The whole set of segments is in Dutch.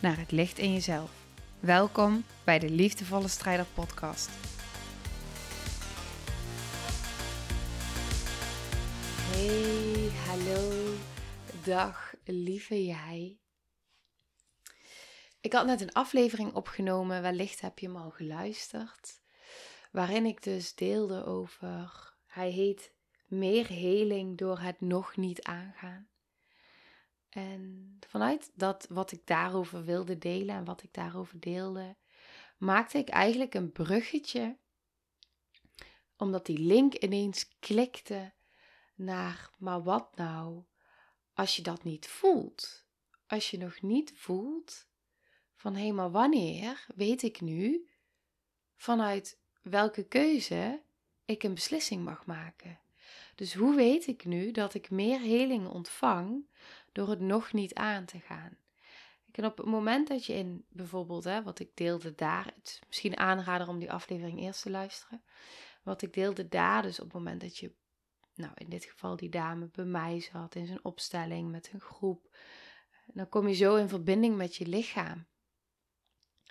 naar het licht in jezelf. Welkom bij de Liefdevolle Strijder Podcast. Hey, hallo, dag lieve jij. Ik had net een aflevering opgenomen, wellicht heb je hem al geluisterd, waarin ik dus deelde over, hij heet Meer heling door het nog niet aangaan. En vanuit dat wat ik daarover wilde delen en wat ik daarover deelde, maakte ik eigenlijk een bruggetje, omdat die link ineens klikte naar, maar wat nou als je dat niet voelt? Als je nog niet voelt van hé, maar wanneer weet ik nu vanuit welke keuze ik een beslissing mag maken? Dus hoe weet ik nu dat ik meer heling ontvang door het nog niet aan te gaan? En op het moment dat je in bijvoorbeeld, hè, wat ik deelde daar, het is misschien aanrader om die aflevering eerst te luisteren. Wat ik deelde daar, dus op het moment dat je, nou in dit geval die dame bij mij zat in zijn opstelling met een groep, dan kom je zo in verbinding met je lichaam,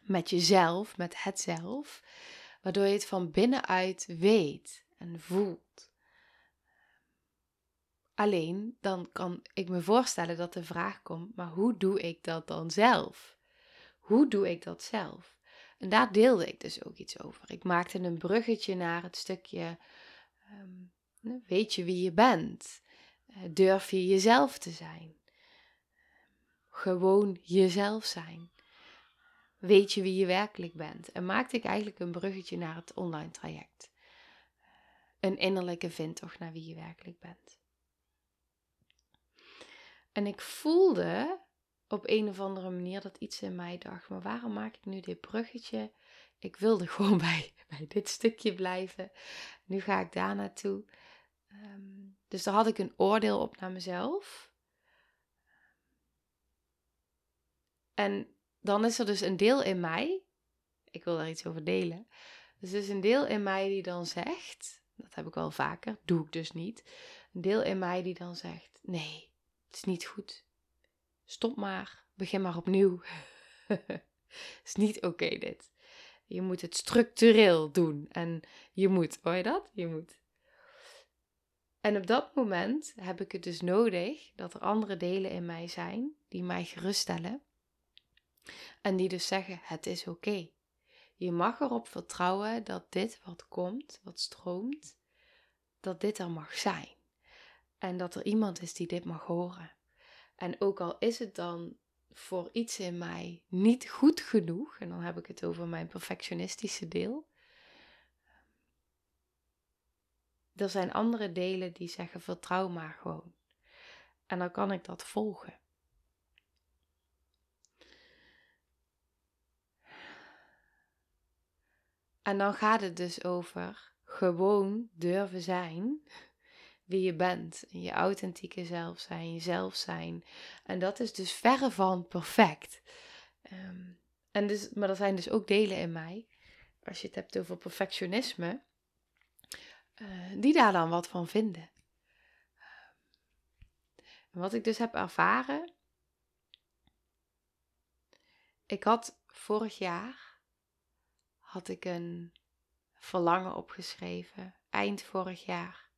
met jezelf, met het zelf, waardoor je het van binnenuit weet en voelt. Alleen dan kan ik me voorstellen dat de vraag komt: maar hoe doe ik dat dan zelf? Hoe doe ik dat zelf? En daar deelde ik dus ook iets over. Ik maakte een bruggetje naar het stukje: um, weet je wie je bent? Uh, durf je jezelf te zijn? Gewoon jezelf zijn. Weet je wie je werkelijk bent? En maakte ik eigenlijk een bruggetje naar het online traject. Een innerlijke vindtocht naar wie je werkelijk bent. En ik voelde op een of andere manier dat iets in mij dacht: maar waarom maak ik nu dit bruggetje? Ik wilde gewoon bij, bij dit stukje blijven. Nu ga ik daar naartoe. Ehm, dus daar had ik een oordeel op naar mezelf. En dan is er dus een deel in mij, ik wil daar iets over delen. Dus er is een deel in mij die dan zegt, dat heb ik wel vaker, doe ik dus niet. Een deel in mij die dan zegt: nee, het is niet goed. Stop maar. Begin maar opnieuw. Het is niet oké dit. Je moet het structureel doen. En je moet, hoor je dat? Je moet. En op dat moment heb ik het dus nodig dat er andere delen in mij zijn die mij geruststellen. En die dus zeggen: het is oké. Je mag erop vertrouwen dat dit wat komt, wat stroomt, dat dit er mag zijn. En dat er iemand is die dit mag horen. En ook al is het dan voor iets in mij niet goed genoeg, en dan heb ik het over mijn perfectionistische deel. Er zijn andere delen die zeggen vertrouw maar gewoon. En dan kan ik dat volgen. En dan gaat het dus over gewoon durven zijn wie je bent. Je authentieke zelf zijn, jezelf zijn. En dat is dus verre van perfect. Ehm, en dus, maar er zijn dus ook delen in mij, als je het hebt over perfectionisme, uh, die daar dan wat van vinden. En wat ik dus heb ervaren. Ik had vorig jaar had ik een verlangen opgeschreven, eind vorig jaar.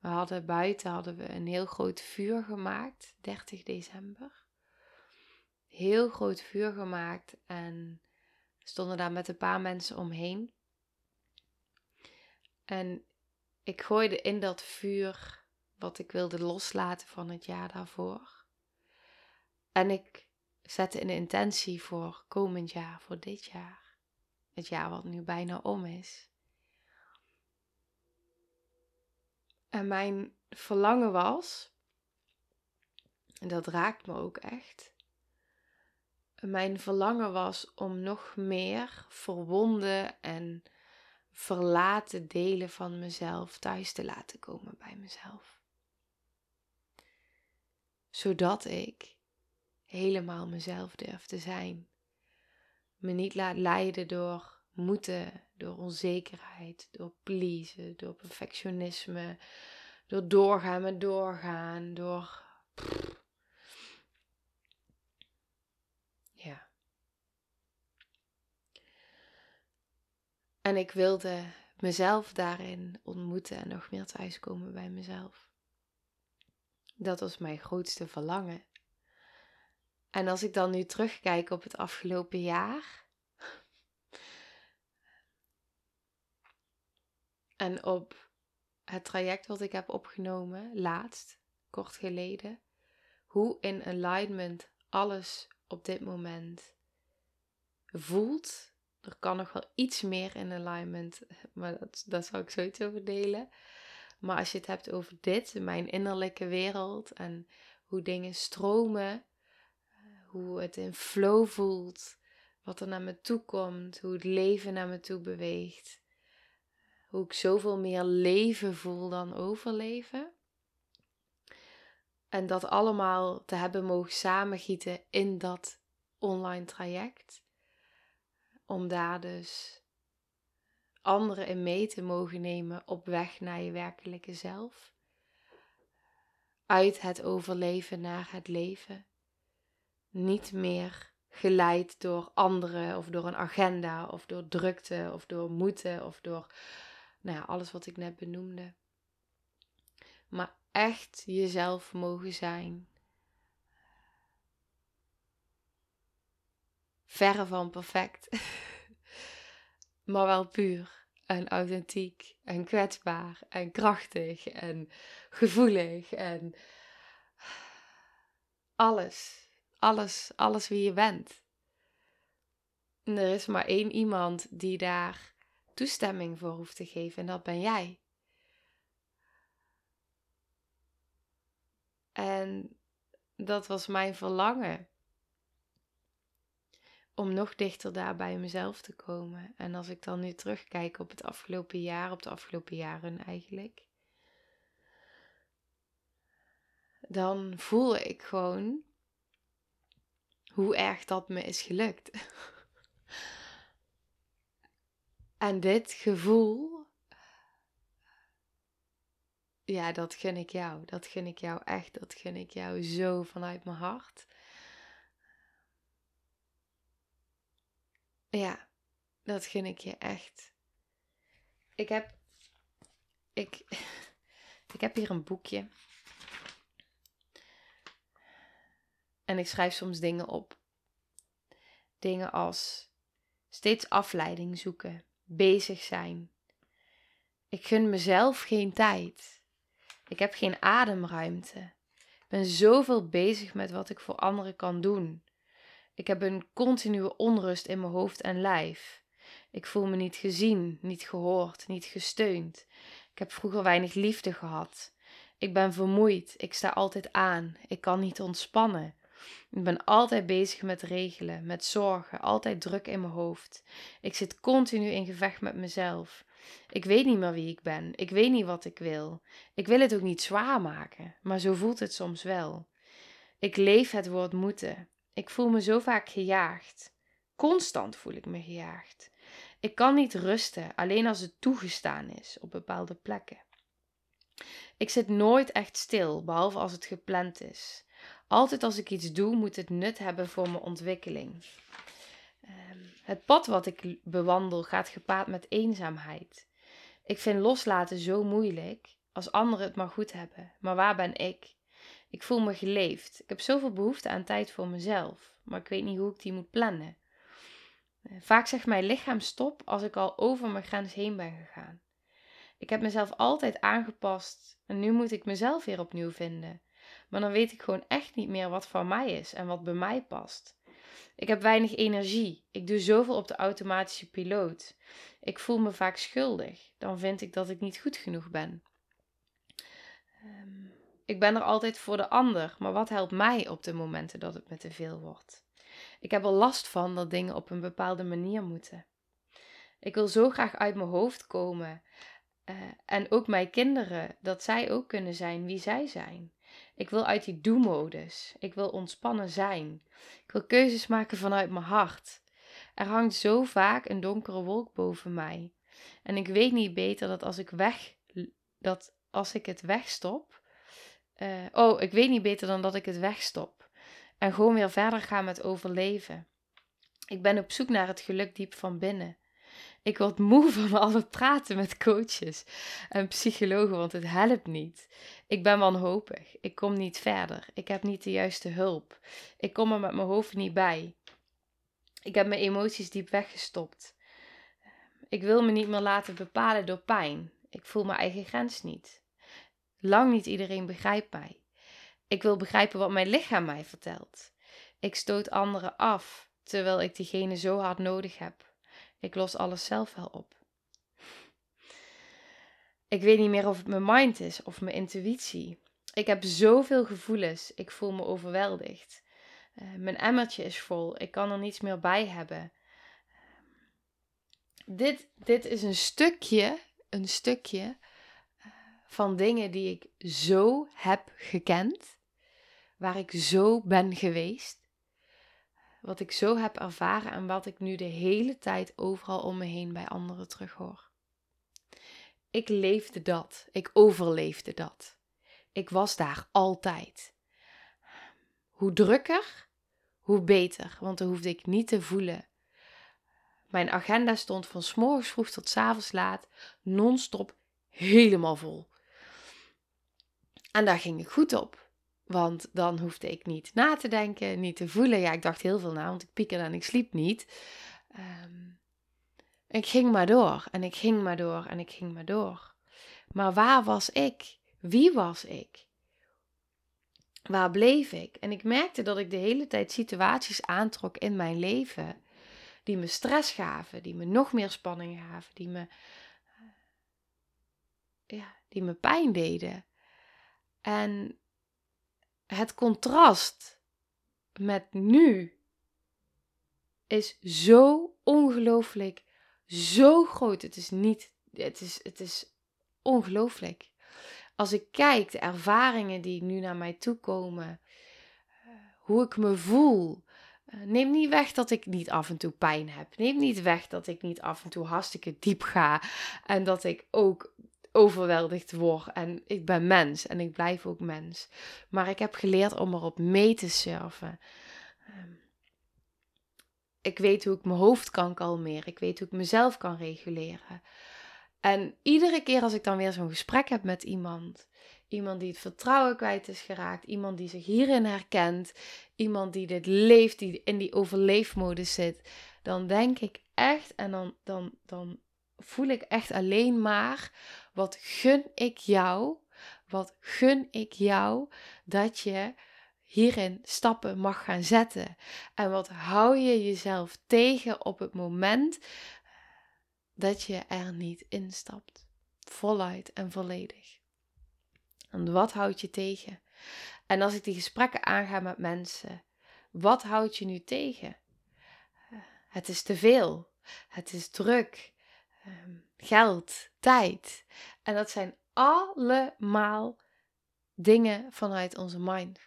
We hadden buiten hadden we een heel groot vuur gemaakt, 30 december. Heel groot vuur gemaakt en stonden daar met een paar mensen omheen. En ik gooide in dat vuur wat ik wilde loslaten van het jaar daarvoor. En ik zette een intentie voor komend jaar, voor dit jaar. Het jaar wat nu bijna om is. En mijn verlangen was, en dat raakt me ook echt, mijn verlangen was om nog meer verwonden en verlaten delen van mezelf thuis te laten komen bij mezelf. Zodat ik helemaal mezelf durf te zijn. Me niet laat leiden door moeten, door onzekerheid, door pleasen, door perfectionisme, door doorgaan met doorgaan, door. Ja. En ik wilde mezelf daarin ontmoeten en nog meer thuiskomen bij mezelf. Dat was mijn grootste verlangen. En als ik dan nu terugkijk op het afgelopen jaar. En op het traject wat ik heb opgenomen, laatst, kort geleden. Hoe in alignment alles op dit moment voelt. Er kan nog wel iets meer in alignment, maar dat, dat zal ik zoiets over delen. Maar als je het hebt over dit, mijn innerlijke wereld en hoe dingen stromen, hoe het in flow voelt, wat er naar me toe komt, hoe het leven naar me toe beweegt, hoe ik zoveel meer leven voel dan overleven. En dat allemaal te hebben mogen samengieten in dat online traject. Om daar dus anderen in mee te mogen nemen op weg naar je werkelijke zelf. Uit het overleven naar het leven. Niet meer geleid door anderen of door een agenda of door drukte of door moeten of door nou ja, alles wat ik net benoemde. Maar echt jezelf mogen zijn. Verre van perfect. maar wel puur en authentiek en kwetsbaar en krachtig en gevoelig en alles. Alles, alles wie je bent. En er is maar één iemand die daar toestemming voor hoeft te geven en dat ben jij. En dat was mijn verlangen. Om nog dichter daar bij mezelf te komen. En als ik dan nu terugkijk op het afgelopen jaar, op de afgelopen jaren eigenlijk. Dan voel ik gewoon hoe erg dat me is gelukt. En dit gevoel, ja, dat gun ik jou. Dat gun ik jou echt. Dat gun ik jou zo vanuit mijn hart. Ja, dat gun ik je echt. Ik heb, ik, ik heb hier een boekje. En ik schrijf soms dingen op. Dingen als steeds afleiding zoeken bezig zijn. Ik gun mezelf geen tijd. Ik heb geen ademruimte. Ik ben zoveel bezig met wat ik voor anderen kan doen. Ik heb een continue onrust in mijn hoofd en lijf. Ik voel me niet gezien, niet gehoord, niet gesteund. Ik heb vroeger weinig liefde gehad. Ik ben vermoeid, ik sta altijd aan, ik kan niet ontspannen. Ik ben altijd bezig met regelen, met zorgen, altijd druk in mijn hoofd. Ik zit continu in gevecht met mezelf. Ik weet niet meer wie ik ben. Ik weet niet wat ik wil. Ik wil het ook niet zwaar maken, maar zo voelt het soms wel. Ik leef het woord moeten. Ik voel me zo vaak gejaagd. Constant voel ik me gejaagd. Ik kan niet rusten, alleen als het toegestaan is op bepaalde plekken. Ik zit nooit echt stil, behalve als het gepland is. Altijd als ik iets doe, moet het nut hebben voor mijn ontwikkeling. Ehm, het pad wat ik bewandel gaat gepaard met eenzaamheid. Ik vind loslaten zo moeilijk als anderen het maar goed hebben. Maar waar ben ik? Ik voel me geleefd. Ik heb zoveel behoefte aan tijd voor mezelf, maar ik weet niet hoe ik die moet plannen. Eh, vaak zegt mijn lichaam stop als ik al over mijn grens heen ben gegaan. Ik heb mezelf altijd aangepast en nu moet ik mezelf weer opnieuw vinden. Maar dan weet ik gewoon echt niet meer wat van mij is en wat bij mij past. Ik heb weinig energie. Ik doe zoveel op de automatische piloot. Ik voel me vaak schuldig. Dan vind ik dat ik niet goed genoeg ben. Um, ik ben er altijd voor de ander, maar wat helpt mij op de momenten dat het me te veel wordt? Ik heb er last van dat dingen op een bepaalde manier moeten. Ik wil zo graag uit mijn hoofd komen. Uh, en ook mijn kinderen, dat zij ook kunnen zijn wie zij zijn. Ik wil uit die do-modus. Ik wil ontspannen zijn. Ik wil keuzes maken vanuit mijn hart. Er hangt zo vaak een donkere wolk boven mij. En ik weet niet beter dat als ik weg, dat als ik het wegstop. Uh, oh, ik weet niet beter dan dat ik het wegstop. En gewoon weer verder ga met overleven. Ik ben op zoek naar het geluk diep van binnen. Ik word moe van al het praten met coaches en psychologen, want het helpt niet. Ik ben wanhopig. Ik kom niet verder. Ik heb niet de juiste hulp. Ik kom er met mijn hoofd niet bij. Ik heb mijn emoties diep weggestopt. Ik wil me niet meer laten bepalen door pijn. Ik voel mijn eigen grens niet. Lang niet iedereen begrijpt mij. Ik wil begrijpen wat mijn lichaam mij vertelt. Ik stoot anderen af, terwijl ik diegene zo hard nodig heb. Ik los alles zelf wel op. Ik weet niet meer of het mijn mind is of mijn intuïtie. Ik heb zoveel gevoelens. Ik voel me overweldigd. Uh, mijn emmertje is vol. Ik kan er niets meer bij hebben. dit, dit is een stukje, een stukje uh, van dingen die ik zo heb gekend. Waar ik zo ben geweest wat ik zo heb ervaren en wat ik nu de hele tijd overal om me heen bij anderen terughoor. Ik leefde dat, ik overleefde dat. Ik was daar altijd. Hoe drukker, hoe beter, want dan hoefde ik niet te voelen. Mijn agenda stond van s morgens vroeg tot s avonds laat, non-stop, helemaal vol. En daar ging ik goed op. Want dan hoefde ik niet na te denken, niet te voelen. Ja, ik dacht heel veel na, want ik piekerde en ik sliep niet. Um, ik ging maar door en ik ging maar door en ik ging maar door. Maar waar was ik? Wie was ik? Waar bleef ik? En ik merkte dat ik de hele tijd situaties aantrok in mijn leven die me stress gaven, die me nog meer spanning gaven, die me, ja, die me pijn deden. En het contrast met nu is zo ongelooflijk, zo groot. Het is niet, het is, het is ongelooflijk. Als ik kijk, de ervaringen die nu naar mij toe komen, eh, hoe ik me voel. Eh, neem niet weg dat ik niet af en toe pijn heb. Neem niet weg dat ik niet af en toe hartstikke diep ga. En dat ik ook overweldigd word. En ik ben mens en ik blijf ook mens. Maar ik heb geleerd om erop mee te surfen. Ehm, ik weet hoe ik mijn hoofd kan kalmeren. Ik weet hoe ik mezelf kan reguleren. En iedere keer als ik dan weer zo'n gesprek heb met iemand, iemand die het vertrouwen kwijt is geraakt, iemand die zich hierin herkent, iemand die dit leeft, die in die overleefmodus zit, dan denk ik echt en dan, dan, dan voel ik echt alleen maar wat gun ik jou? Wat gun ik jou dat je hierin stappen mag gaan zetten? En wat hou je jezelf tegen op het moment dat je er niet instapt? Voluit en volledig. En wat houdt je tegen? En als ik die gesprekken aanga met mensen, wat houdt je nu tegen? Het is te veel. Het is druk. Ehm, geld, tijd. En dat zijn allemaal dingen vanuit onze mind.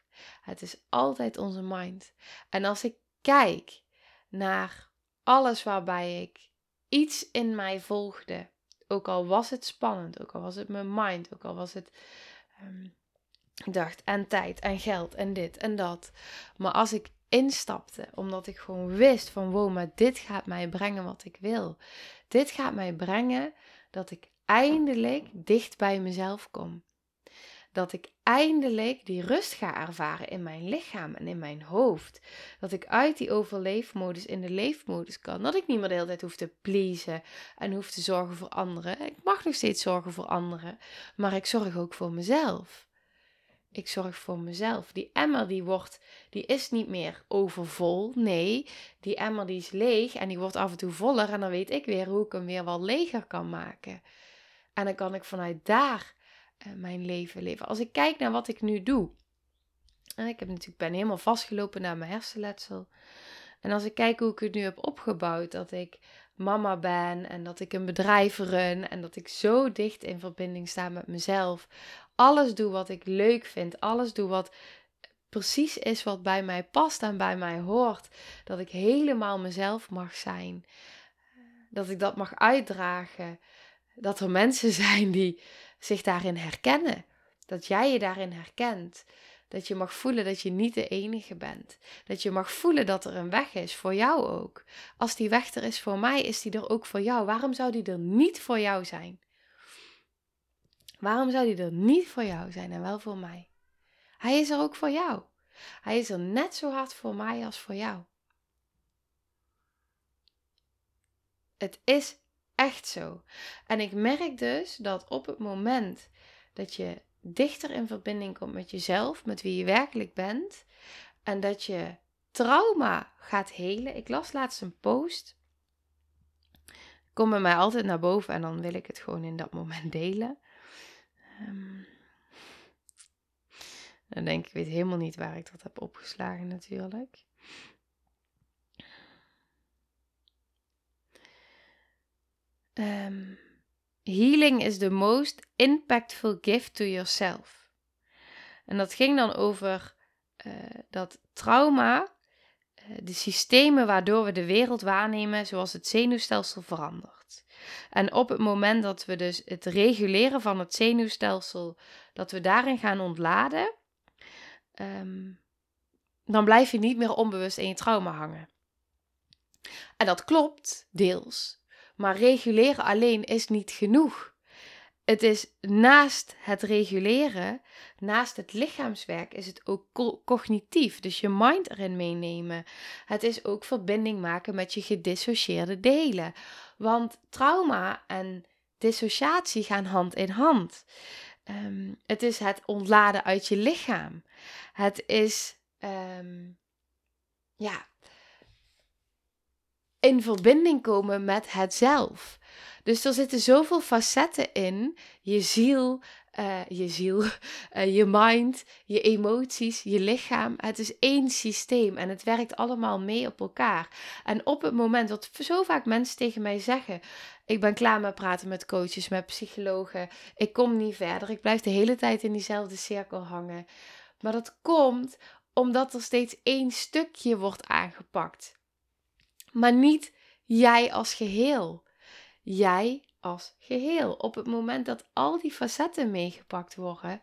Het is altijd onze mind. En als ik kijk naar alles waarbij ik iets in mij volgde, ook al was het spannend, ook al was het mijn mind, ook al was het. Ik dacht, en tijd en geld en dit en dat. Maar als ik instapte, omdat ik gewoon wist van wow, maar dit gaat mij brengen wat ik wil. Dit gaat mij brengen dat ik eindelijk dicht bij mezelf kom. Dat ik eindelijk die rust ga ervaren in mijn lichaam en in mijn hoofd. Dat ik uit die overleefmodus in de leefmodus kan. Dat ik niet meer de hele tijd hoef te pleasen en hoef te zorgen voor anderen. Ik mag nog steeds zorgen voor anderen, maar ik zorg ook voor mezelf. Ik zorg voor mezelf. Die emmer die wordt, die is niet meer overvol. Nee, die emmer die is leeg en die wordt af en toe voller. En dan weet ik weer hoe ik hem weer wat leger kan maken. En dan kan ik vanuit daar uh, mijn leven leven. Als ik kijk naar wat ik nu doe. En ik heb natuurlijk, ben helemaal vastgelopen naar mijn hersenletsel. En als ik kijk hoe ik het nu heb opgebouwd, dat ik mama ben en dat ik een bedrijf run en dat ik zo dicht in verbinding sta met mezelf. Alles doe wat ik leuk vind, alles doe wat precies is wat bij mij past en bij mij hoort. Dat ik helemaal mezelf mag zijn. Dat ik dat mag uitdragen. Dat er mensen zijn die zich daarin herkennen. Dat jij je daarin herkent. Dat je mag voelen dat je niet de enige bent. Dat je mag voelen dat er een weg is voor jou ook. Als die weg er is voor mij, is die er ook voor jou. Waarom zou die er niet voor jou zijn? Waarom zou die er niet voor jou zijn en wel voor mij? Hij is er ook voor jou. Hij is er net zo hard voor mij als voor jou. Het is echt zo. En ik merk dus dat op het moment dat je dichter in verbinding komt met jezelf, met wie je werkelijk bent, en dat je trauma gaat helen. Ik las laatst een post. Kom bij mij altijd naar boven en dan wil ik het gewoon in dat moment delen. Um, dan denk ik, weet helemaal niet waar ik dat heb opgeslagen natuurlijk. Um, healing is the most impactful gift to yourself. En dat ging dan over uh, dat trauma, uh, de systemen waardoor we de wereld waarnemen, zoals het zenuwstelsel verandert. En op het moment dat we dus het reguleren van het zenuwstelsel, dat we daarin gaan ontladen, um, dan blijf je niet meer onbewust in je trauma hangen. En dat klopt, deels. Maar reguleren alleen is niet genoeg. Het is naast het reguleren, naast het lichaamswerk, is het ook cognitief. Dus je mind erin meenemen. Het is ook verbinding maken met je gedissocieerde delen. Want trauma en dissociatie gaan hand in hand. Um, het is het ontladen uit je lichaam. Het is um, ja, in verbinding komen met het zelf. Dus er zitten zoveel facetten in. Je ziel, uh, je ziel, uh, je mind, je emoties, je lichaam. Het is één systeem en het werkt allemaal mee op elkaar. En op het moment dat zo vaak mensen tegen mij zeggen: Ik ben klaar met praten met coaches, met psychologen. Ik kom niet verder. Ik blijf de hele tijd in diezelfde cirkel hangen. Maar dat komt omdat er steeds één stukje wordt aangepakt. Maar niet jij als geheel. Jij als geheel. Op het moment dat al die facetten meegepakt worden,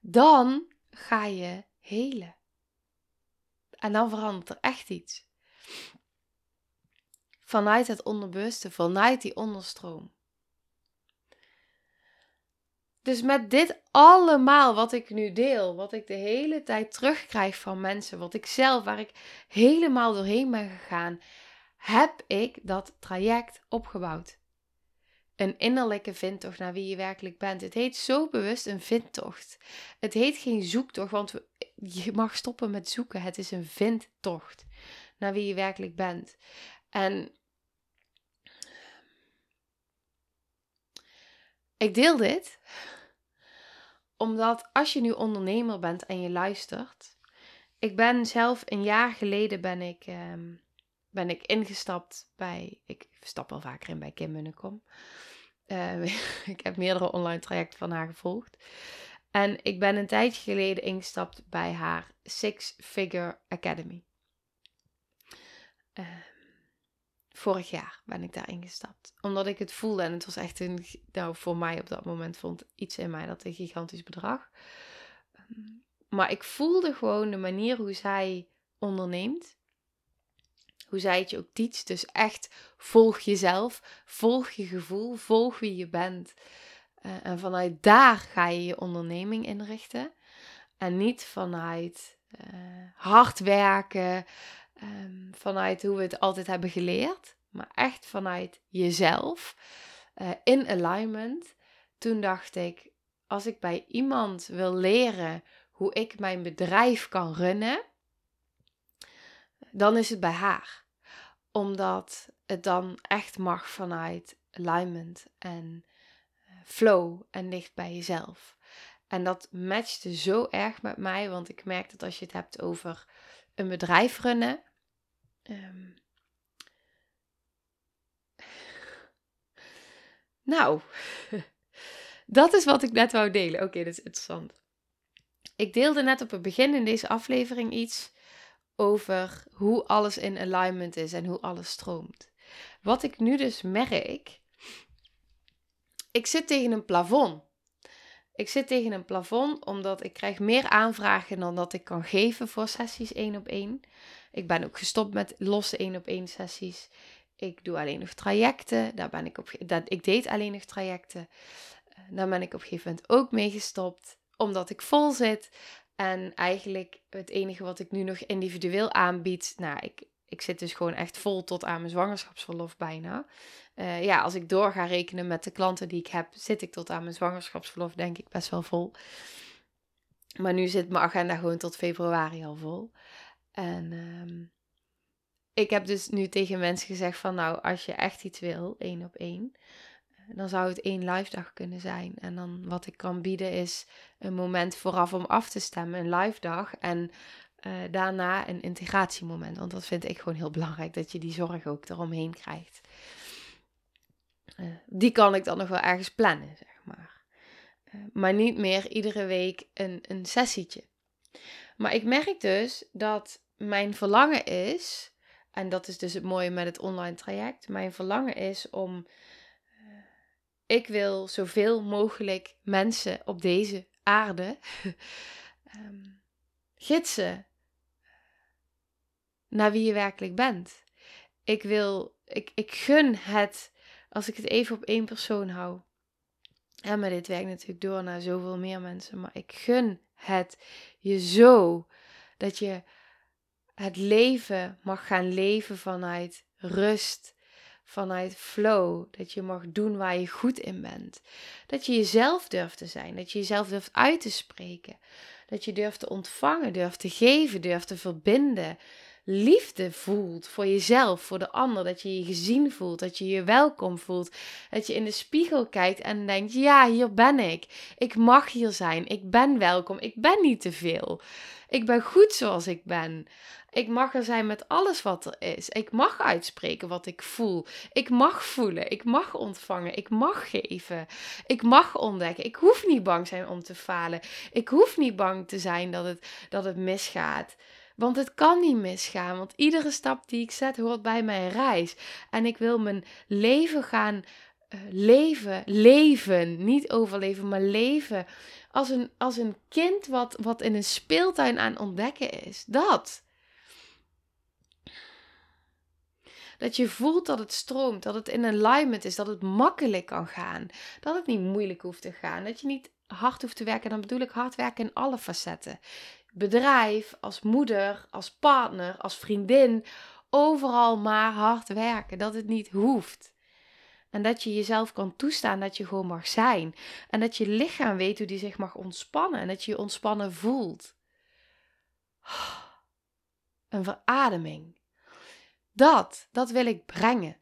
dan ga je helen. En dan verandert er echt iets. Vanuit het onderbewuste, vanuit die onderstroom. Dus met dit allemaal wat ik nu deel, wat ik de hele tijd terugkrijg van mensen, wat ik zelf, waar ik helemaal doorheen ben gegaan, heb ik dat traject opgebouwd. Een innerlijke vindtocht naar wie je werkelijk bent. Het heet zo bewust een vindtocht. Het heet geen zoektocht, want je mag stoppen met zoeken. Het is een vindtocht naar wie je werkelijk bent. En ik deel dit omdat als je nu ondernemer bent en je luistert. Ik ben zelf een jaar geleden ben ik, ehm, ben ik ingestapt bij. Ik stap wel vaker in bij Kim Munnekom. Uh, ik heb meerdere online trajecten van haar gevolgd. En ik ben een tijdje geleden ingestapt bij haar Six Figure Academy. Uh, vorig jaar ben ik daar ingestapt. Omdat ik het voelde en het was echt een, nou voor mij op dat moment vond iets in mij dat een gigantisch bedrag. Ehm, maar ik voelde gewoon de manier hoe zij onderneemt. Hoe zij het je ook teacht. Dus echt volg jezelf, volg je gevoel, volg wie je bent. Uh, en vanuit daar ga je je onderneming inrichten. En niet vanuit uh, hard werken, um, vanuit hoe we het altijd hebben geleerd, maar echt vanuit jezelf, uh, in alignment. Toen dacht ik, als ik bij iemand wil leren hoe ik mijn bedrijf kan runnen, dan is het bij haar. Omdat het dan echt mag vanuit alignment en eh, flow en dicht bij jezelf. En dat matchte zo erg met mij, want ik merk dat als je het hebt over een bedrijf runnen, Um, nou, dat is wat ik net wou delen. Oké, dat is interessant. Ik deelde net op het begin in deze aflevering iets over hoe alles in alignment is en hoe alles stroomt. Wat ik nu dus merk, ik zit tegen een plafond. Ik zit tegen een plafond omdat ik krijg meer aanvragen dan dat ik kan geven voor sessies één op één. Ik ben ook gestopt met losse één op één sessies. Ik doe alleen nog trajecten. Daar ben ik op. Dat, ik deed alleen nog trajecten. Eh, daar ben ik op een gegeven moment ook mee gestopt, omdat ik vol zit. En eigenlijk het enige wat ik nu nog individueel aanbied, nou, ik, ik zit dus gewoon echt vol tot aan mijn zwangerschapsverlof bijna. Uh, ja, als ik door ga rekenen met de klanten die ik heb, zit ik tot aan mijn zwangerschapsverlof denk ik best wel vol. Maar nu zit mijn agenda gewoon tot februari al vol. En ehm, ik heb dus nu tegen mensen gezegd van nou, als je echt iets wil, één op één, dan zou het één live dag kunnen zijn. En dan wat ik kan bieden is een moment vooraf om af te stemmen, een live dag. En uh, daarna een integratiemoment. Want dat vind ik gewoon heel belangrijk, dat je die zorg ook eromheen krijgt. Uh, die kan ik dan nog wel ergens plannen, zeg maar. Uh, maar niet meer iedere week een, een sessietje. Maar ik merk dus dat mijn verlangen is, en dat is dus het mooie met het online traject, mijn verlangen is om ik wil zoveel mogelijk mensen op deze aarde um, gidsen naar wie je werkelijk bent. Ik wil, ik, ik gun het, als ik het even op één persoon hou. En maar dit werkt natuurlijk door naar zoveel meer mensen. Maar ik gun het je zo dat je het leven mag gaan leven vanuit rust, vanuit flow. Dat je mag doen waar je goed in bent. Dat je jezelf durft te zijn. Dat je jezelf durft uit te spreken. Dat je durft te ontvangen, durft te geven, durft te verbinden. Liefde voelt voor jezelf, voor de ander. Dat je je gezien voelt, dat je je welkom voelt. Dat je in de spiegel kijkt en denkt: ja, hier ben ik. Ik mag hier zijn. Ik ben welkom. Ik ben niet te veel. Ik ben goed zoals ik ben. Ik mag er zijn met alles wat er is. Ik mag uitspreken wat ik voel. Ik mag voelen. Ik mag ontvangen. Ik mag geven. Ik mag ontdekken. Ik hoef niet bang zijn om te falen. Ik hoef niet bang te zijn dat het, dat het misgaat. Want het kan niet misgaan. Want iedere stap die ik zet hoort bij mijn reis. En ik wil mijn leven gaan uh, leven. Leven. Niet overleven, maar leven. Als een, als een kind wat, wat in een speeltuin aan ontdekken is. Dat. Dat je voelt dat het stroomt, dat het in alignment is, dat het makkelijk kan gaan. Dat het niet moeilijk hoeft te gaan. Dat je niet hard hoeft te werken. Dan bedoel ik hard werken in alle facetten. Bedrijf, als moeder, als partner, als vriendin. Overal maar hard werken. Dat het niet hoeft. En dat je jezelf kan toestaan dat je gewoon mag zijn. En dat je lichaam weet hoe die zich mag ontspannen. En dat je je ontspannen voelt. Een verademing. Dat, dat wil ik brengen.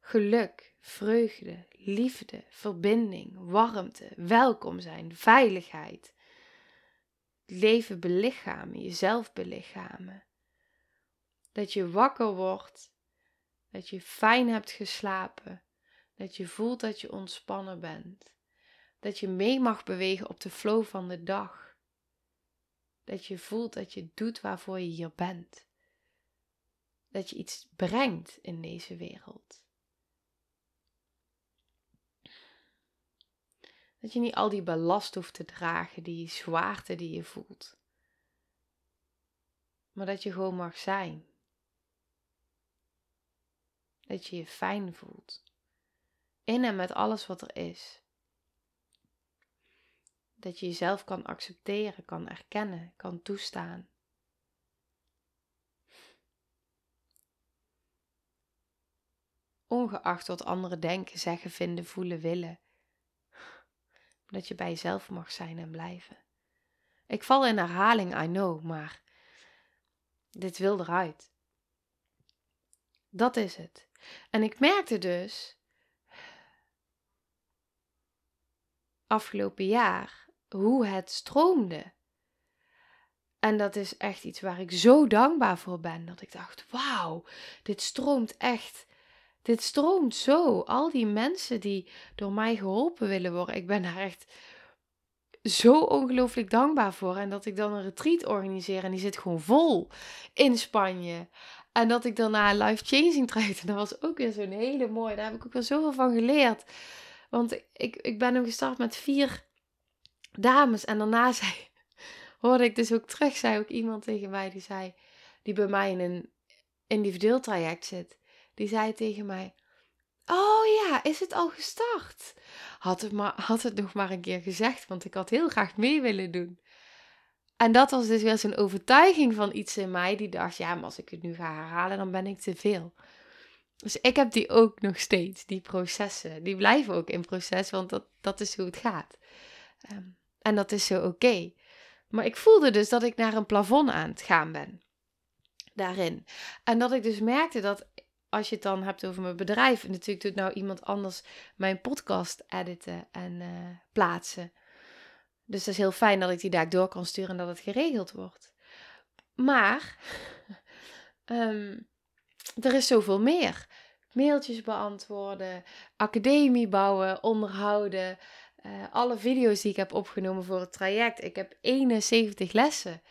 Geluk, vreugde, liefde, verbinding, warmte, welkom zijn, veiligheid. Leven belichamen, jezelf belichamen. Dat je wakker wordt, dat je fijn hebt geslapen, dat je voelt dat je ontspannen bent, dat je mee mag bewegen op de flow van de dag dat je voelt dat je doet waarvoor je hier bent. Dat je iets brengt in deze wereld. Dat je niet al die ballast hoeft te dragen, die zwaarte die je voelt. Maar dat je gewoon mag zijn. Dat je je fijn voelt. In en met alles wat er is. Dat je jezelf kan accepteren, kan erkennen, kan toestaan. Ongeacht wat anderen denken, zeggen, vinden, voelen, willen. Dat je bij jezelf mag zijn en blijven. Ik val in herhaling, I know, maar dit wil eruit. Dat is het. En ik merkte dus afgelopen jaar hoe het stroomde. En dat is echt iets waar ik zo dankbaar voor ben. Dat ik dacht, wauw, dit stroomt echt. Dit stroomt zo. Al die mensen die door mij geholpen willen worden. Ik ben daar echt zo ongelooflijk dankbaar voor. En dat ik dan een retreat organiseer en die zit gewoon vol in Spanje. En dat ik daarna life changing traject. En dat was ook weer zo'n hele mooie. Daar heb ik ook weer zoveel van geleerd. Want ik, ik ben hem gestart met vier dames. En daarna zei, hoorde ik dus ook terug, zei ook iemand tegen mij, die zei, die bij mij in een individueel traject zit. Die zei tegen mij, oh ja, is het al gestart? Had het, maar, had het nog maar een keer gezegd, want ik had heel graag mee willen doen. En dat was dus weer zo'n overtuiging van iets in mij die dacht, ja, maar als ik het nu ga herhalen, dan ben ik te veel. Dus ik heb die ook nog steeds, die processen. Die blijven ook in proces, want dat, dat is hoe het gaat. Ehm, en dat is zo oké. Maar ik voelde dus dat ik naar een plafond aan het gaan ben. Daarin. En dat ik dus merkte dat als je het dan hebt over mijn bedrijf, en natuurlijk doet nou iemand anders mijn podcast editen en uh, plaatsen. Dus dat is heel fijn dat ik die daar door kan sturen en dat het geregeld wordt. Maar um, er is zoveel meer. Mailtjes beantwoorden, academie bouwen, onderhouden. Uh, alle video's die ik heb opgenomen voor het traject. Ik heb 71 lessen.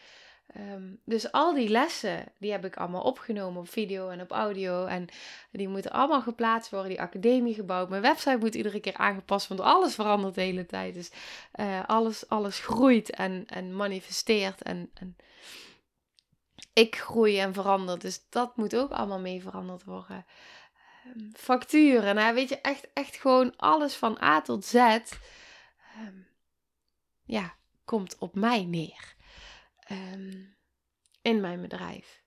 Um, dus al die lessen, die heb ik allemaal opgenomen op video en op audio. En die moeten allemaal geplaatst worden, die academie gebouwd. Mijn website moet iedere keer aangepast, want alles verandert de hele tijd. Dus uh, alles, alles groeit en, en manifesteert. En, en ik groei en verander. Dus dat moet ook allemaal mee veranderd worden. Um, facturen, nou weet je, echt, echt gewoon alles van A tot Z. Um, ja, komt op mij neer. Um, in mijn bedrijf.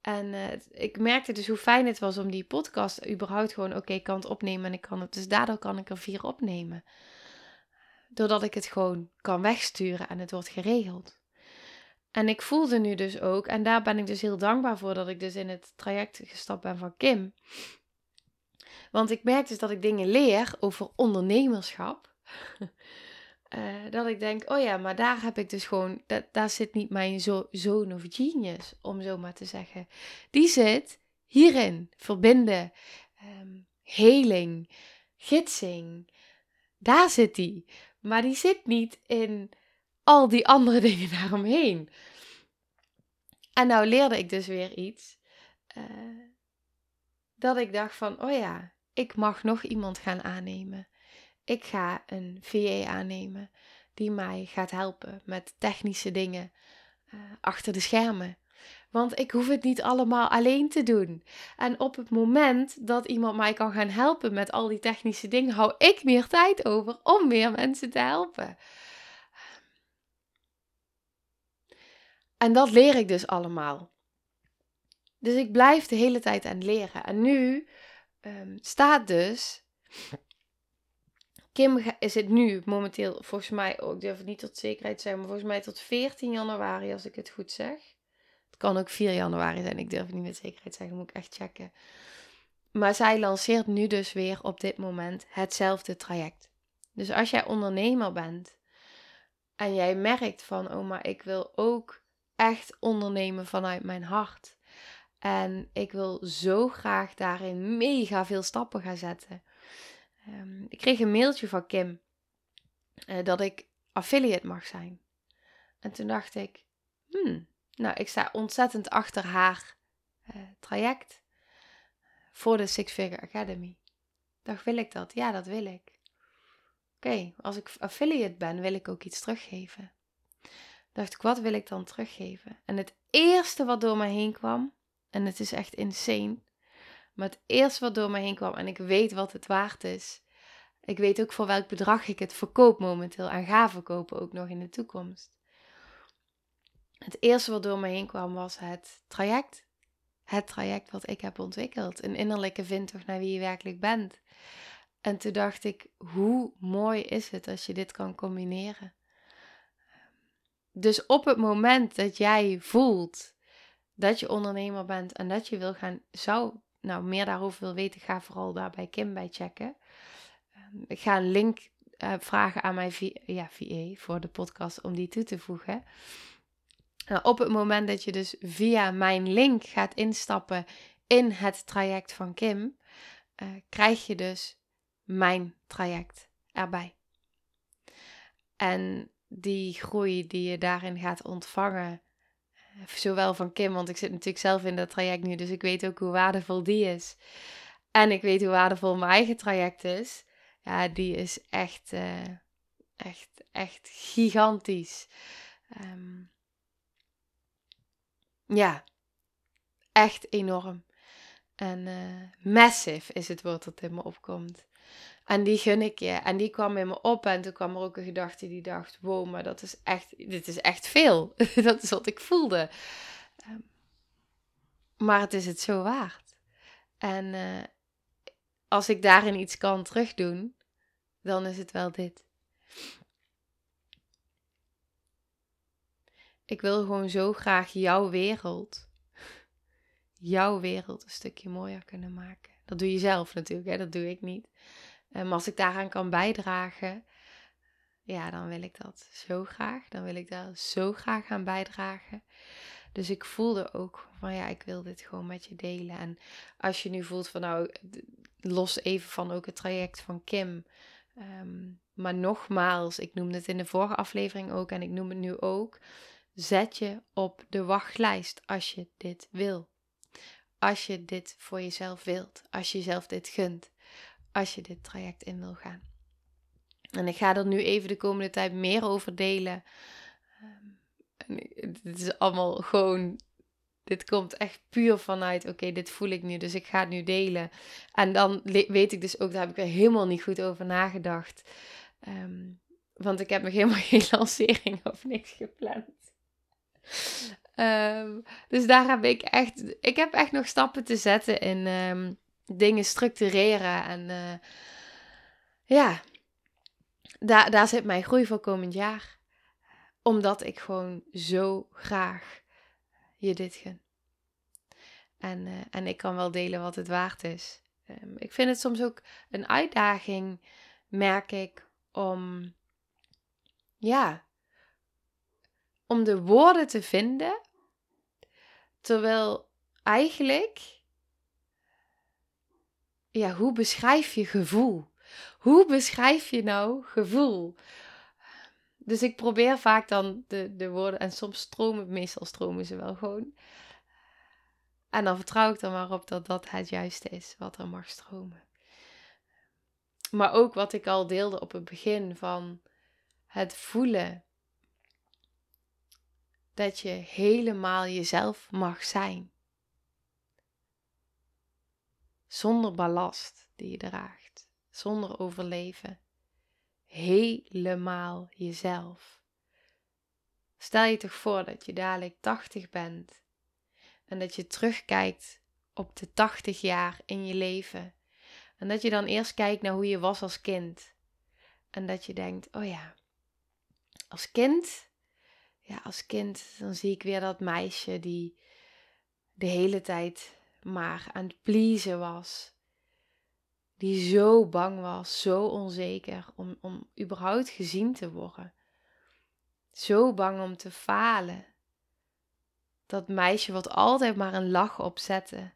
En uh, ik merkte dus hoe fijn het was om die podcast überhaupt gewoon oké okay, kan het opnemen en ik kan het. Dus daardoor kan ik er vier opnemen. Doordat ik het gewoon kan wegsturen en het wordt geregeld. En ik voelde nu dus ook, en daar ben ik dus heel dankbaar voor dat ik dus in het traject gestapt ben van Kim. Want ik merk dus dat ik dingen leer over ondernemerschap. uh, dat ik denk, oh ja, maar daar heb ik dus gewoon, dat, daar zit niet mijn zo, zoon of genius, om zo maar te zeggen. Die zit hierin, verbinden, um, heling, gidsing. Daar zit die. Maar die zit niet in al die andere dingen daaromheen. En nou leerde ik dus weer iets. Uh, dat ik dacht van, oh ja, ik mag nog iemand gaan aannemen. Ik ga een VA aannemen die mij gaat helpen met technische dingen uh, achter de schermen. Want ik hoef het niet allemaal alleen te doen. En op het moment dat iemand mij kan gaan helpen met al die technische dingen, hou ik meer tijd over om meer mensen te helpen. En dat leer ik dus allemaal. Dus ik blijf de hele tijd aan het leren. En nu um, staat dus. Kim is het nu momenteel, volgens mij, oh, ik durf het niet tot zekerheid te zeggen, maar volgens mij tot 14 januari, als ik het goed zeg. Het kan ook 4 januari zijn, ik durf het niet met zekerheid te zeggen, moet ik echt checken. Maar zij lanceert nu dus weer op dit moment hetzelfde traject. Dus als jij ondernemer bent en jij merkt van, oh maar ik wil ook echt ondernemen vanuit mijn hart. En ik wil zo graag daarin mega veel stappen gaan zetten. Um, ik kreeg een mailtje van Kim uh, dat ik affiliate mag zijn. En toen dacht ik, hmm, nou, ik sta ontzettend achter haar uh, traject voor de Six Figure Academy. Dacht, wil ik dat? Ja, dat wil ik. Oké, als ik affiliate ben, wil ik ook iets teruggeven dacht ik, wat wil ik dan teruggeven? En het eerste wat door mij heen kwam, en het is echt insane, maar het eerste wat door mij heen kwam, en ik weet wat het waard is. Ik weet ook voor welk bedrag ik het verkoop momenteel en ga verkopen ook nog in de toekomst. Het eerste wat door mij heen kwam was het traject. Het traject wat ik heb ontwikkeld. Een innerlijke vindtocht naar wie je werkelijk bent. En toen dacht ik, hoe mooi is het als je dit kan combineren? Dus op het moment dat jij voelt dat je ondernemer bent en dat je wil gaan, zou nou meer daarover wil weten, ga vooral daar bij Kim bij checken. Ehm, ik ga een link uh, vragen aan mijn ja, VA voor de podcast om die toe te voegen. Nou, op het moment dat je dus via mijn link gaat instappen in het traject van Kim, uh, krijg je dus mijn traject erbij. En die groei die je daarin gaat ontvangen, eh, zowel van Kim, want ik zit natuurlijk zelf in dat traject nu, dus ik weet ook hoe waardevol die is. En ik weet hoe waardevol mijn eigen traject is. Ja, die is echt, uh, echt, echt gigantisch. Um, ja, echt enorm. En uh, massive is het woord dat in me opkomt. En die gun ik je. En die kwam in me op. En toen kwam er ook een gedachte die dacht: wow, maar dat is echt, dit is echt veel. dat is wat ik voelde. Um, maar het is het zo waard. En uh, als ik daarin iets kan terugdoen, dan is het wel dit. Ik wil gewoon zo graag jouw wereld, jouw wereld een stukje mooier kunnen maken. Dat doe je zelf natuurlijk, hè? dat doe ik niet. Maar als ik daaraan kan bijdragen, ja, dan wil ik dat zo graag. Dan wil ik daar zo graag aan bijdragen. Dus ik voelde ook van ja, ik wil dit gewoon met je delen. En als je nu voelt van nou, los even van ook het traject van Kim. Ehm, maar nogmaals, ik noemde het in de vorige aflevering ook en ik noem het nu ook. Zet je op de wachtlijst als je dit wil. Als je dit voor jezelf wilt. Als je jezelf dit gunt. Als je dit traject in wil gaan. En ik ga er nu even de komende tijd meer over delen. Um, het is allemaal gewoon. Dit komt echt puur vanuit, oké, dit voel ik nu, dus ik ga het nu delen. En dan weet ik dus ook, daar heb ik er helemaal niet goed over nagedacht. Um, want ik heb nog helemaal geen lancering of niks gepland. Um, dus daar heb ik echt, ik heb echt nog stappen te zetten in dingen structureren. En uh, ja, daar, daar zit mijn groei voor komend jaar. Omdat ik gewoon zo graag je dit gun. En, uh, en ik kan wel delen wat het waard is. Um, ik vind het soms ook een uitdaging, merk ik, om ja, om de woorden te vinden. Terwijl eigenlijk, ja, hoe beschrijf je gevoel? Hoe beschrijf je nou gevoel? Dus ik probeer vaak dan de, de woorden, en soms stromen, meestal stromen ze wel gewoon. En dan vertrouw ik er maar op dat dat het juiste is wat er mag stromen. Maar ook wat ik al deelde op het begin van het voelen dat je helemaal jezelf mag zijn. Zonder ballast die je draagt, zonder overleven. Helemaal jezelf. Stel je toch voor dat je dadelijk 80 bent en dat je terugkijkt op de 80 jaar in je leven. En dat je dan eerst kijkt naar hoe je was als kind. En dat je denkt: oh ja, als kind ja, als kind dan zie ik weer dat meisje die de hele tijd maar aan het pleasen was. Die zo bang was, zo onzeker om, om überhaupt gezien te worden. Zo bang om te falen. Dat meisje wat altijd maar een lach opzette.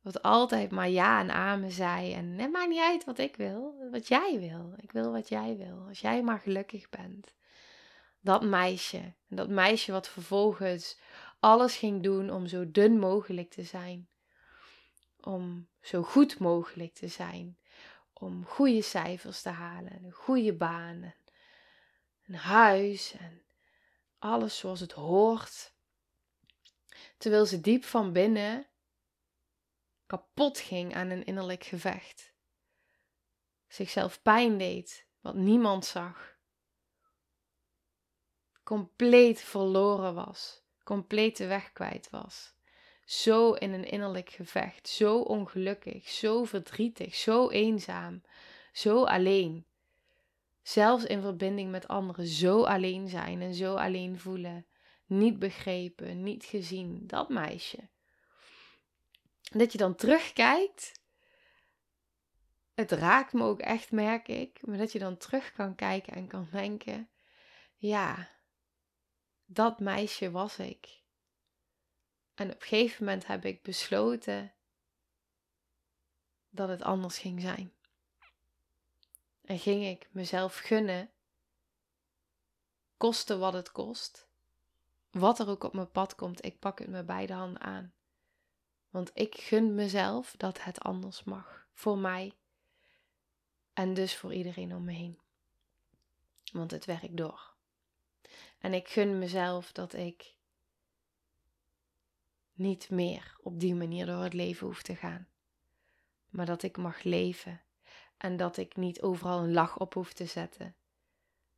Wat altijd maar ja en amen zei. En het maakt niet uit wat ik wil, wat jij wil. Ik wil wat jij wil. Als jij maar gelukkig bent dat meisje. En dat meisje wat vervolgens alles ging doen om zo dun mogelijk te zijn. Om zo goed mogelijk te zijn. Om goede cijfers te halen. Een goede baan. Een huis. En alles zoals het hoort. Terwijl ze diep van binnen kapot ging aan een innerlijk gevecht. Zichzelf pijn deed, wat niemand zag compleet verloren was, compleet de weg kwijt was. Zo in een innerlijk gevecht, zo ongelukkig, zo verdrietig, zo eenzaam, zo alleen. Zelfs in verbinding met anderen, zo alleen zijn en zo alleen voelen. Niet begrepen, niet gezien, dat meisje. Dat je dan terugkijkt. Het raakt me ook echt, merk ik. Maar dat je dan terug kan kijken en kan denken: ja, Dat meisje was ik. En op een gegeven moment heb ik besloten dat het anders ging zijn. En ging ik mezelf gunnen, koste wat het kost, wat er ook op mijn pad komt, ik pak het met beide handen aan. Want ik gun mezelf dat het anders mag. Voor mij. En dus voor iedereen om me heen. Want het werkt door. En ik gun mezelf dat ik niet meer op die manier door het leven hoef te gaan. Maar dat ik mag leven. En dat ik niet overal een lach op hoef te zetten.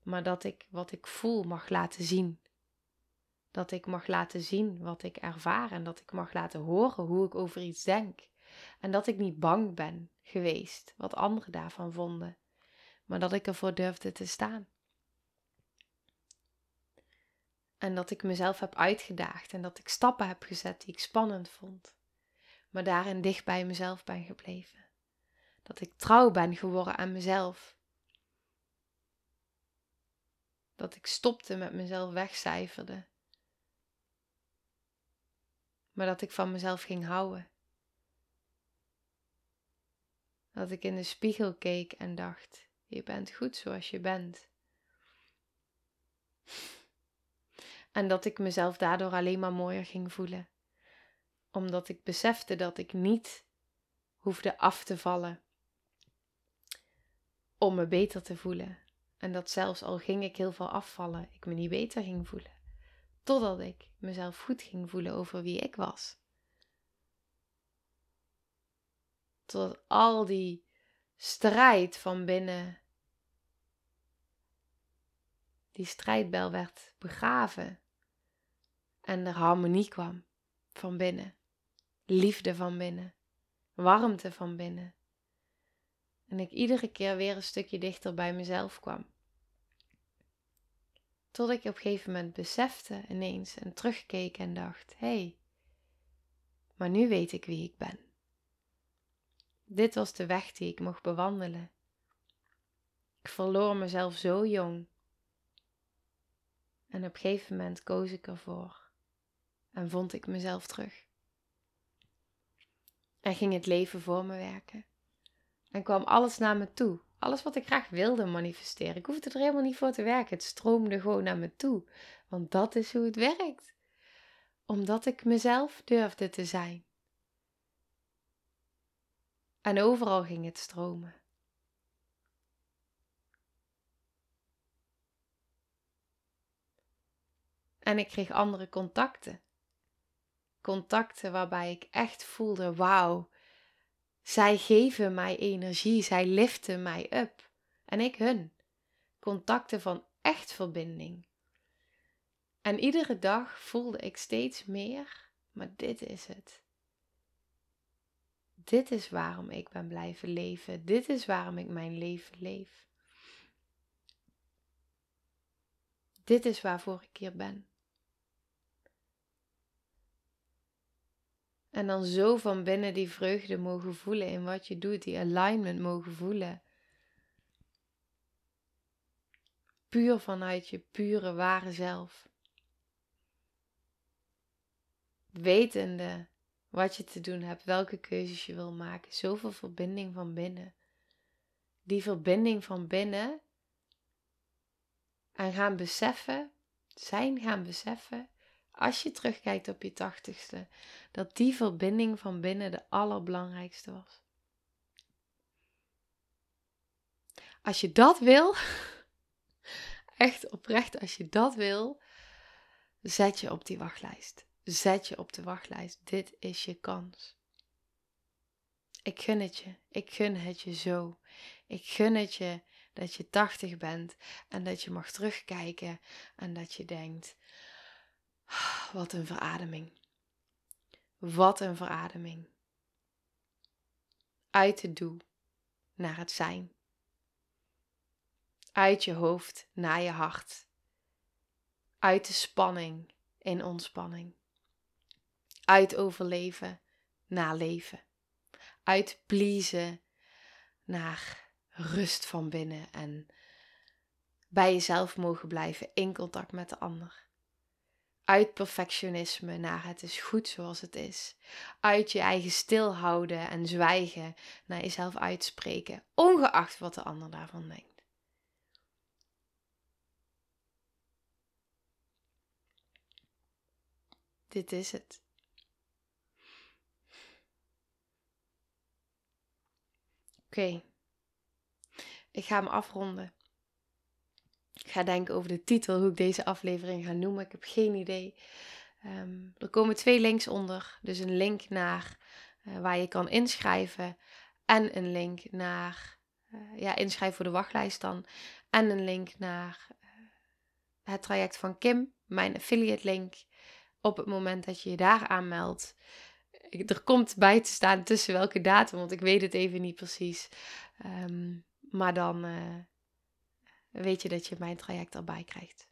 Maar dat ik wat ik voel mag laten zien. Dat ik mag laten zien wat ik ervaar en dat ik mag laten horen hoe ik over iets denk. En dat ik niet bang ben geweest wat anderen daarvan vonden, maar dat ik ervoor durfde te staan. En dat ik mezelf heb uitgedaagd en dat ik stappen heb gezet die ik spannend vond, maar daarin dicht bij mezelf ben gebleven. Dat ik trouw ben geworden aan mezelf. Dat ik stopte met mezelf wegcijferde maar dat ik van mezelf ging houden. Dat ik in de spiegel keek en dacht: Je bent goed zoals je bent. En dat ik mezelf daardoor alleen maar mooier ging voelen. Omdat ik besefte dat ik niet hoefde af te vallen om me beter te voelen. En dat zelfs al ging ik heel veel afvallen, ik me niet beter ging voelen. Totdat ik mezelf goed ging voelen over wie ik was. Tot al die strijd van binnen, die strijdbel werd begraven en er harmonie kwam van binnen, liefde van binnen, warmte van binnen. En ik iedere keer weer een stukje dichter bij mezelf kwam. Tot ik op een gegeven moment besefte ineens en terugkeek en dacht: hé, hey, maar nu weet ik wie ik ben. Dit was de weg die ik mocht bewandelen. Ik verloor mezelf zo jong. En op een gegeven moment koos ik ervoor en vond ik mezelf terug. En ging het leven voor me werken. En kwam alles naar me toe alles wat ik graag wilde manifesteren. Ik hoefde er helemaal niet voor te werken. Het stroomde gewoon naar me toe. Want dat is hoe het werkt. Omdat ik mezelf durfde te zijn. En overal ging het stromen. En ik kreeg andere contacten. Contacten waarbij ik echt voelde: wauw, zij geven mij energie, zij liften mij up. En ik hun. Contacten van echt verbinding. En iedere dag voelde ik steeds meer, maar dit is het. Dit is waarom ik ben blijven leven. Dit is waarom ik mijn leven leef. Dit is waarvoor ik hier ben. En dan zo van binnen die vreugde mogen voelen in wat je doet, die alignment mogen voelen. Puur vanuit je pure ware zelf. Wetende wat je te doen hebt, welke keuzes je wil maken. Zoveel verbinding van binnen. Die verbinding van binnen. En gaan beseffen, zijn gaan beseffen als je terugkijkt op je tachtigste, dat die verbinding van binnen de allerbelangrijkste was. Als je dat wil, echt oprecht, als je dat wil, zet je op die wachtlijst. Zet je op de wachtlijst. Dit is je kans. Ik gun het je. Ik gun het je zo. Ik gun het je dat je 80 bent en dat je mag terugkijken en dat je denkt: wat een verademing. Wat een verademing. Uit het doel naar het zijn. Uit je hoofd naar je hart. Uit de spanning in ontspanning. Uit overleven naar leven. Uit pleasen naar rust van binnen en bij jezelf mogen blijven in contact met de ander Uit perfectionisme naar het is goed zoals het is. Uit je eigen stilhouden en zwijgen naar jezelf uitspreken, ongeacht wat de ander daarvan denkt. Dit is het. Oké. Ik ga hem afronden. Ik ga denken over de titel, hoe ik deze aflevering ga noemen. Ik heb geen idee. Ehm, er komen twee links onder. Dus een link naar uh, waar je kan inschrijven. En een link naar uh, ja, inschrijven voor de wachtlijst dan. En een link naar uh, het traject van Kim, mijn affiliate link. Op het moment dat je je daar aanmeldt. Er komt bij te staan tussen welke datum, want ik weet het even niet precies. Um, maar dan weet je dat je mijn traject erbij krijgt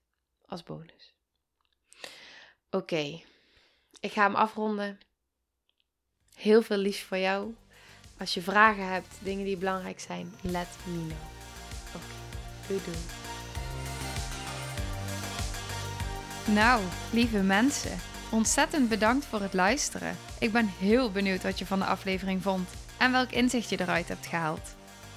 als bonus. Oké, ik ga hem afronden. Heel veel liefs voor jou. Als je vragen hebt, dingen die belangrijk zijn, let me know. Oké, doei doei. Nou, lieve mensen, ontzettend bedankt voor het luisteren. Ik ben heel benieuwd wat je van de aflevering vond en welk inzicht je eruit hebt gehaald.